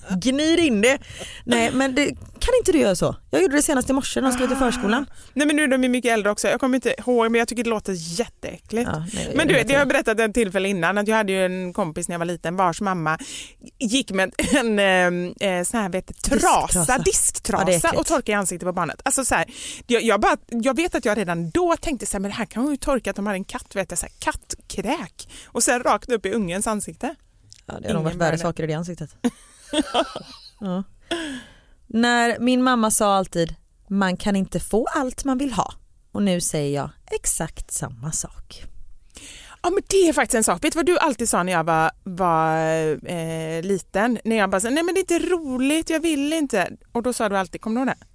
Gnid in det. Nej men det, kan inte du göra så? Jag gjorde det senast i morse när de skulle till förskolan. Nej men nu är de mycket äldre också, jag kommer inte ihåg men jag tycker det låter jätteäckligt. Ja, nej, Men du, vet det har jag berättat en tillfälle innan att jag hade ju en kompis när jag var liten vars mamma gick med en eh, eh, sån här vet, trasa, Disktrasa. Ja, disktrasa äckligt. och torka i ansiktet på barnet. Alltså, så här, jag, jag, bara, jag vet att jag redan då tänkte så här, men det här kan hon ju torka att de hade en katt, vet jag, så här, kattkräk och sen rakt upp i ungens ansikte. Ja, det har nog varit värre saker i det ansiktet. ja. När min mamma sa alltid man kan inte få allt man vill ha och nu säger jag exakt samma sak. Ja men det är faktiskt en sak. Vet du vad du alltid sa när jag var, var eh, liten? När jag bara sa, nej men det är inte roligt, jag vill inte. Och då sa du alltid, kommer du ihåg det?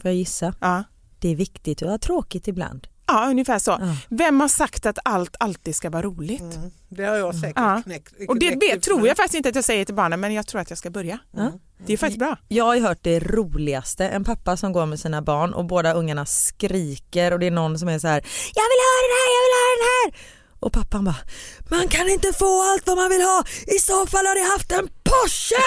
Får jag gissa? Ja. Det är viktigt att ha tråkigt ibland. Ja, ungefär så. Ja. Vem har sagt att allt alltid ska vara roligt? Mm, det har jag säkert Ja. knäckt. Och det, ut tror jag faktiskt inte att jag säger till barnen, men jag tror att jag ska börja. Ja. Det är faktiskt bra. Jag har hört det roligaste, en pappa som går med sina barn och båda ungarna skriker och det är någon som är så här: jag vill ha den här, jag vill ha den här. Och pappan bara, man kan inte få allt vad man vill ha, i så fall har ni haft en Porsche!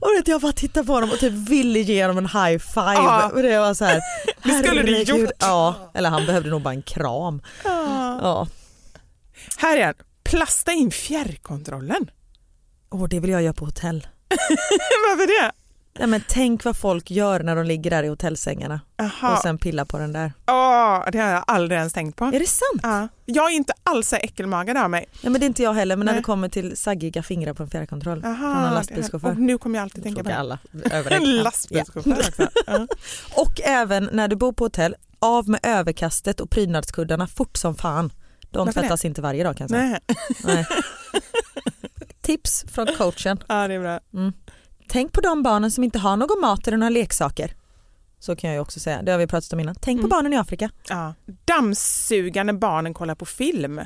och vet, jag bara tittade på honom och typ ville ge honom en high five. Ja. Och det var så här, Det skulle du gjort. Ja, eller han behövde nog bara en kram. Ja. Här är en. Plasta in fjärrkontrollen. Åh, det vill jag göra på hotell. Varför det? Nej, men tänk vad folk gör när de ligger där i hotellsängarna Jaha. och sen pillar på den där. Åh, det har jag aldrig ens tänkt på. Är det sant? Ja. Jag är inte alls så äckelmagad av mig. Nej, men det är inte jag heller men när Nej. det kommer till saggiga fingrar på en fjärrkontroll Aha, från en lastbilschaufför. Och nu kommer jag alltid tänka på det. alla det. En Ja. lastbilschaufför också. Ja. Och även när du bor på hotell, av med överkastet och prydnadskuddarna fort som fan. De Varför tvättas inte varje dag kan jag säga. Nej. Nej. Tips från coachen. Ja, det är bra. Tänk på de barnen som inte har någon mat eller några leksaker. Så kan jag också säga, det har vi pratat om innan. Tänk på Mm. barnen i Afrika. Ja. Dammsuga när barnen kollar på film.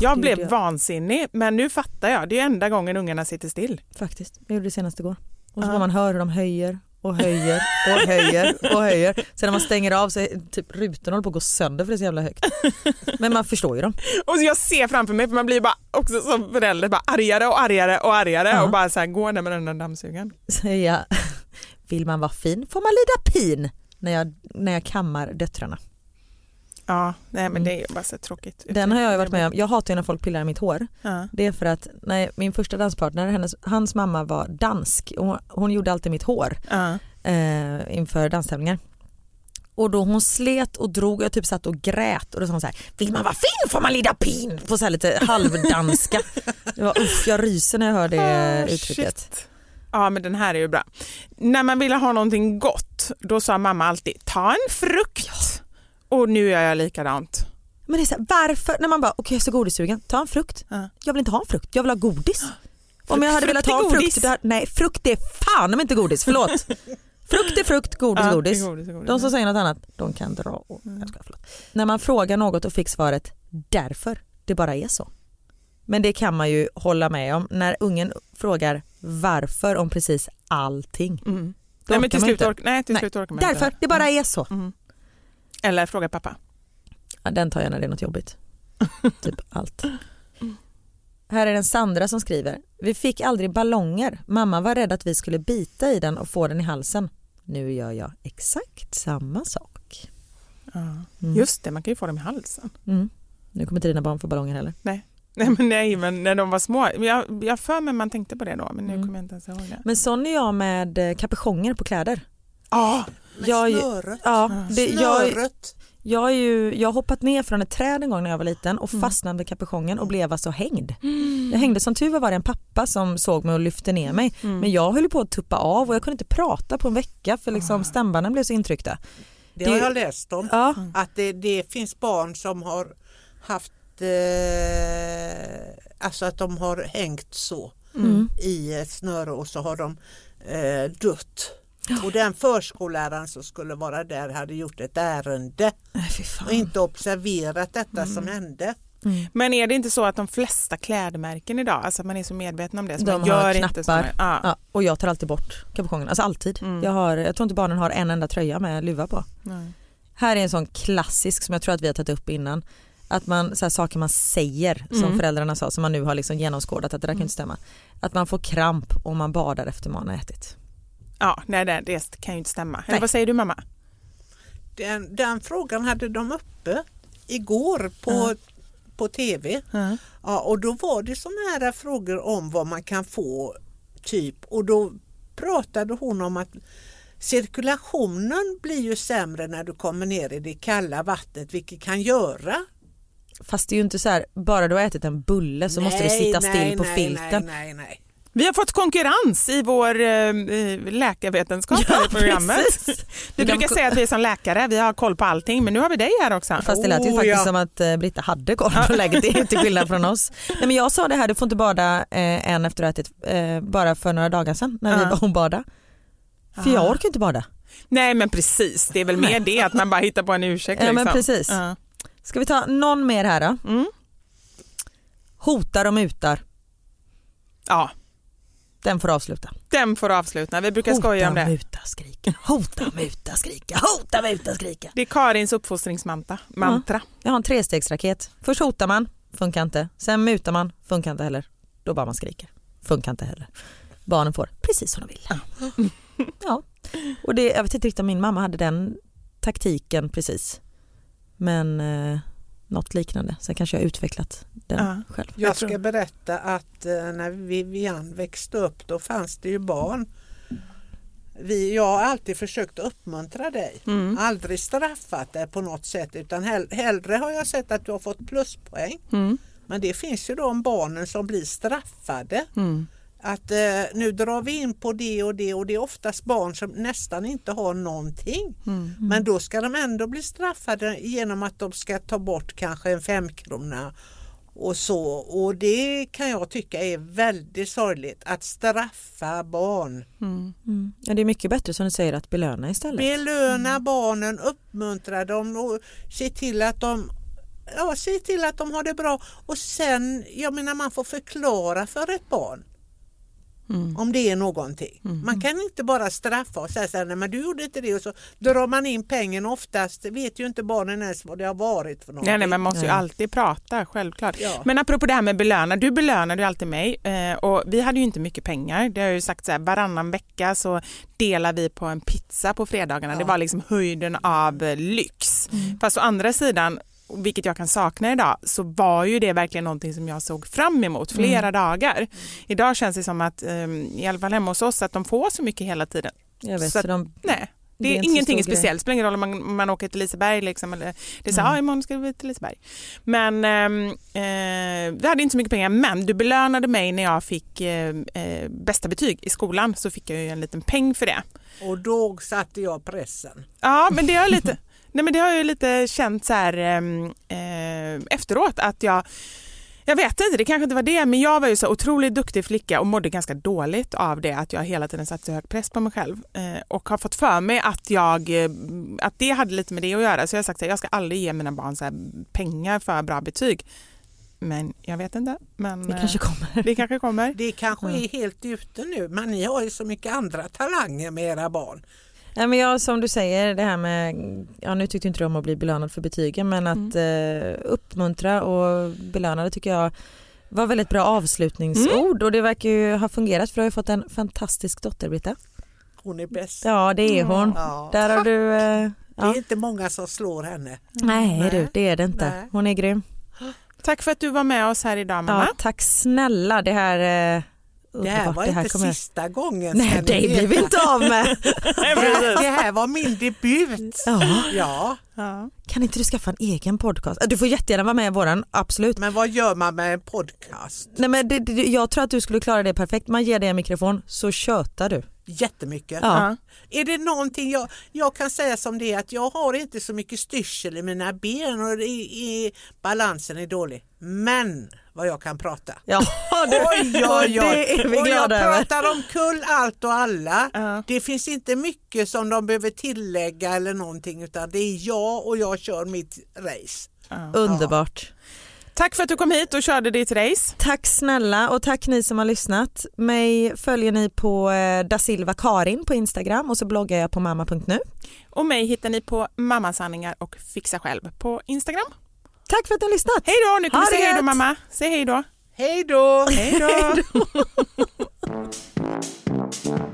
jag det blev jag. vansinnig men nu fattar jag. Det är enda gången ungarna sitter still. Faktiskt, jag gjorde det senast igår. Och så Ja. man hör hur de höjer och höjer och höjer och höjer. Sen när man stänger av så är typ rutorna håller på att gå sönder för det är så jävla högt. Men man förstår ju dem. Och jag ser framför mig, för man blir bara också som förälder bara argare och argare och argare Ja. och bara så här går där med den där dammsugaren. Säga, vill man vara fin får man lida pin när jag, när jag kammar döttrarna. Ja, nej men Mm. det är bara så tråkigt. Den har jag varit med om. Jag hatar ju när folk pillar i mitt hår. Ja. Det är för att när min första danspartner, hennes, hans mamma var dansk och hon, hon gjorde alltid mitt hår Ja. eh, inför danstävlingar. Och då hon slet och drog och jag typ satt och grät och då sa hon så här, vill man vara fin får man lida pin på så här lite halvdanska. Det var, usch, jag ryser när jag hör det Ah, uttrycket. shit. Ja men den här är ju bra. När man ville ha någonting gott då sa mamma alltid ta en frukt. Och nu gör jag likadant. Men det är så här, varför, när man bara okej jag är så godissugen, ta en frukt. Ja. Jag vill inte ha en frukt, jag vill ha godis. Om jag hade frukt velat ha frukt, hade- nej frukt är fan men inte godis, förlåt. frukt är frukt, godis Ja, godis. är godis. De som säger något annat, de kan dra. Och, jag skojar, förlåt. När man frågar något och fick svaret därför, det bara är så. Men det kan man ju hålla med om när ungen frågar varför om precis allting. Mm. Nej, men till slut, ork- nej, till Nej, slut orkar man Därför, inte. det bara är så. Mm. Eller fråga pappa. Ja, den tar jag när det är något jobbigt. typ allt. Här är den Sandra som skriver. Vi fick aldrig ballonger. Mamma var rädd att vi skulle bita i den och få den i halsen. Nu gör jag exakt samma sak. Mm. Just det, man kan ju få dem i halsen. Mm. Nu kommer inte dina barn få ballonger heller. Nej. Nej men, nej, men när de var små. Jag, jag för mig man tänkte på det då men nu Mm. kommer jag inte ens ihåg det. Men sån är jag med eh, kapuchonger på kläder. Ja, Med Jag, snöret. ja, det, jag, Snöret. jag, är ju, jag har hoppat ner från ett träd en gång när jag var liten och Mm. fastnade med kapuschongen och blev alltså hängd. Jag hängde som tur var var det en pappa som såg mig och lyfte ner mig. Mm. Men jag höll på att tuppa av och jag kunde inte prata på en vecka för Ah. liksom stämbanden blev så intryckta. Det Det- har jag läst om. Ja, Att det, det finns barn som har haft, eh, alltså att de har hängt så mm. i ett snöre och så har de eh, dött. Och den förskolläraren som skulle vara där hade gjort ett ärende och inte observerat detta som hände. Men är det inte så att de flesta klädmärken idag, alltså att man är så medveten om det så De man har gör knappar. inte så mycket. ja. Ja, och jag tar alltid bort kapuschongen, alltså alltid. Mm. Jag, har, jag tror inte barnen har en enda tröja med luva på. Nej. Här är en sån klassisk som jag tror att vi har tagit upp innan. Att man, så här, saker man säger som Mm. föräldrarna sa som man nu har liksom genomskådat att det där kan inte stämma. Att man får kramp om man badar efter man har ätit. Ja, nej det, det kan ju inte stämma. Eller Nej. vad säger du mamma? Den, den frågan hade de uppe igår på, Ja. på tv. Ja, och då var det sådana här frågor om vad man kan få typ och då pratade hon om att cirkulationen blir ju sämre när du kommer ner i det kalla vattnet vilket kan göra. Fast det är ju inte så här, bara du har ätit en bulle så måste du Nej, sitta nej, still på nej, filten. Nej, nej, nej. Vi har fått konkurrens i vår eh, eh, läkarvetenskap här i programmet. precis. Vi Du brukar säga att vi är som läkare, vi har koll på allting men nu har vi dig här också. Fast det lät ju Oh, faktiskt ja. som att eh, Britta hade koll på läget, till skillnad från oss. Nej, men jag sa det här, du får inte bada eh, än efter att ha ätit, eh, bara för några dagar sedan när vi Ja. var och bada. För jag Ah. orkar inte bada. Nej men precis, det är väl mer det att man bara hittar på en ursäkt. Ja, men liksom. precis. Ja. Ska vi ta någon mer här då? Mm. Hotar och mutar, ja, den får avsluta. den får avsluta. Vi brukar skoja om Hota, det. muta, skrika. Hota, muta, skrika. Hota, muta, skrika. Det är Karins uppfostringsmantra. Mantra. Jag har en trestegsraket. Först hotar man, funkar inte. Sen mutar man, funkar inte heller. Då bara man skriker. funkar inte heller. Barnen får precis som de vill. Ja. Och det, jag vet inte riktigt om min mamma hade den taktiken precis. Men eh, något liknande. Sen kanske jag har utvecklat den Ja. själv. Jag ska berätta att eh, när Vivian växte upp då fanns det ju barn. Vi, jag har alltid försökt uppmuntra dig, Mm. aldrig straffat dig på något sätt utan hell, hellre har jag sett att du har fått pluspoäng. Mm. Men det finns ju de barnen som blir straffade. Mm. Att eh, nu drar vi in på det och det och det är oftast barn som nästan inte har någonting. Mm. Men då ska de ändå bli straffade genom att de ska ta bort kanske en femkrona och så. Och det kan jag tycka är väldigt sorgligt att straffa barn. Mm. Ja, det är mycket bättre som du säger att belöna istället. Belöna barnen, uppmuntra dem och se till att de Ja, se till att de har det bra och sen, jag menar man får förklara för ett barn om det är någonting. Man kan inte bara straffa och säga så här, nej men du gjorde inte det och så drar man in pengen oftast vet ju inte barnen ens vad det har varit för någonting. Nej, nej, man måste ju alltid prata, självklart. Ja. Men apropå det här med belöna, du belönar ju alltid mig eh, och vi hade ju inte mycket pengar. Det har jag ju sagt så här, varannan vecka så delar vi på en pizza på fredagarna. Det var liksom höjden av lyx. Fast å andra sidan, vilket jag kan sakna idag, så var ju det verkligen någonting som jag såg fram emot flera dagar. Idag känns det som att, eh, i alla fall hemma hos oss, att de får så mycket hela tiden. Jag vet, Så så de, Nej. Det Det är är, inte så ingenting speciellt, spelar ingen roll om man, man åker till Liseberg liksom, eller det är så här, ah, imorgon ska vi till Liseberg. Men ehm, eh, vi hade inte så mycket pengar, men du belönade mig när jag fick eh, eh, bästa betyg i skolan så fick jag ju en liten peng för det. Och då satte jag pressen. Ja, men det jag lite, nej, men det har jag ju lite känt så här ehm, eh, efteråt att jag jag vet inte, det kanske inte var det, men jag var ju så otroligt duktig flicka och mådde ganska dåligt av det, att jag hela tiden satte hög press på mig själv eh, och har fått för mig att, jag, eh, att det hade lite med det att göra. Så jag har sagt att jag ska aldrig ge mina barn så här pengar för bra betyg. Men jag vet inte. Men, det kanske eh, kommer. det kanske kommer. Det kanske är helt ute nu men ni har ju så mycket andra talanger med era barn. Nej, men jag, som du säger, det här med, ja, nu tyckte inte du om att bli belönad för betygen men att eh, uppmuntra och belöna det tycker jag var väldigt bra avslutningsord och det verkar ju ha fungerat för du har ju fått en fantastisk dotter Britta. Hon är bäst. Ja det är hon. Ja. Där har du... Eh, Det är ja. inte många som slår henne. Nej du, det är det inte. Nej. Hon är grym. Tack för att du var med oss här idag mamma. Ja, tack snälla, det här... Eh, Det här var inte kommer- sista gången. Nej, det blir vi inte av med. Det här, det här var min debut. Ja. Ja, Ja. Kan inte du skaffa en egen podcast? Du får jättegärna vara med i våran, absolut. men vad gör man med en podcast? Nej, men det, det, jag tror att du skulle klara det perfekt. Man ger dig en mikrofon så tjötar du. Jättemycket. Ja. Är det någonting jag, jag kan säga som det är att jag har inte så mycket styrsel i mina ben och det är, balansen är dålig. Men vad jag kan prata. Ja, du, Oj, oj, oj. Det är vi och jag pratar om kull allt och alla. Ja. Det finns inte mycket som de behöver tillägga eller någonting utan det är jag och jag kör mitt race. Underbart. Tack för att du kom hit och körde ditt race. Tack snälla och tack ni som har lyssnat. Mig följer ni på eh, da Silva Karin på Instagram och så bloggar jag på mamma.nu. Och mig hittar ni på mammasanningar och fixa själv på Instagram. Tack för att ni har lyssnat. Hej då, nu kan Ha vi säga hej då mamma. Säg hej då. Hej då! Hej då.